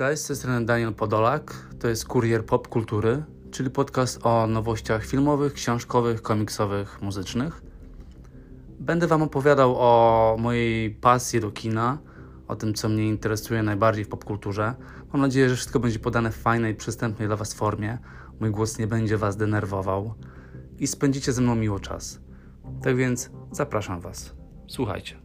Cześć, z strony Daniel Podolak. To jest Kurier Pop Kultury, czyli podcast o nowościach filmowych, książkowych, komiksowych, muzycznych. Będę Wam opowiadał o mojej pasji do kina, o tym, co mnie interesuje najbardziej w popkulturze. Mam nadzieję, że wszystko będzie podane w fajnej, przystępnej dla Was formie. Mój głos nie będzie Was denerwował i spędzicie ze mną miło czas. Tak więc zapraszam Was. Słuchajcie.